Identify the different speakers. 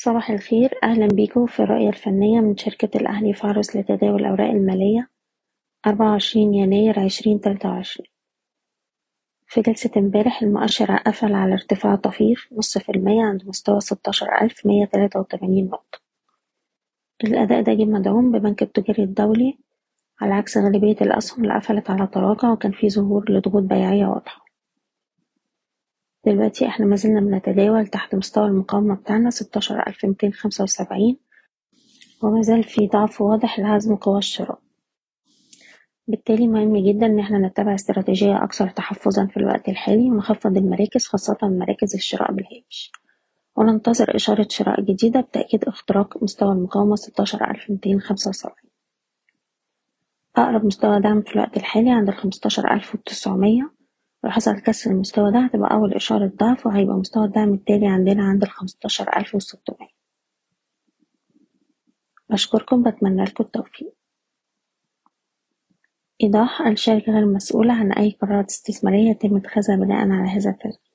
Speaker 1: صباح الخير. أهلا بيكم في الرؤية الفنية من شركة الأهلي فارس لتداول الأوراق المالية. أربعة وعشرين يناير عشرين تلاتة وعشرين. في جلسة امبارح المؤشر قفل على ارتفاع طفيف نص في المية عند مستوى ستاشر ألف مية تلاتة وتمانين نقطة. الأداء ده جه مدعوم ببنك التجاري الدولي. على عكس غالبية الأسهم اللي قفلت على تراجع وكان في ظهور لضغوط بيعية واضحة. دلوقتي إحنا مازلنا بنتداول تحت مستوى المقاومة بتاعنا ستاشر ألف ميتين خمسة وسبعين ومازال في ضعف واضح لهزم قوى الشراء. بالتالي مهم جدا إن إحنا نتبع استراتيجية أكثر تحفظا في الوقت الحالي ونخفض المراكز خاصة مراكز الشراء بالهامش. وننتظر إشارة شراء جديدة بتأكيد اختراق مستوى المقاومة ستاشر ألف ميتين خمسة وسبعين. أقرب مستوى دعم في الوقت الحالي عند الخمستاشر ألف وتسعمية. لو حصل كسر المستوى ده هتبقى أول إشارة ضعف وهيبقى مستوى الدعم التالي عندنا عند الخمستاشر ألف وستمية. بشكركم بتمنى لكم التوفيق. إيضاح الشركة غير مسؤولة عن أي قرارات استثمارية يتم اتخاذها بناء على هذا التسجيل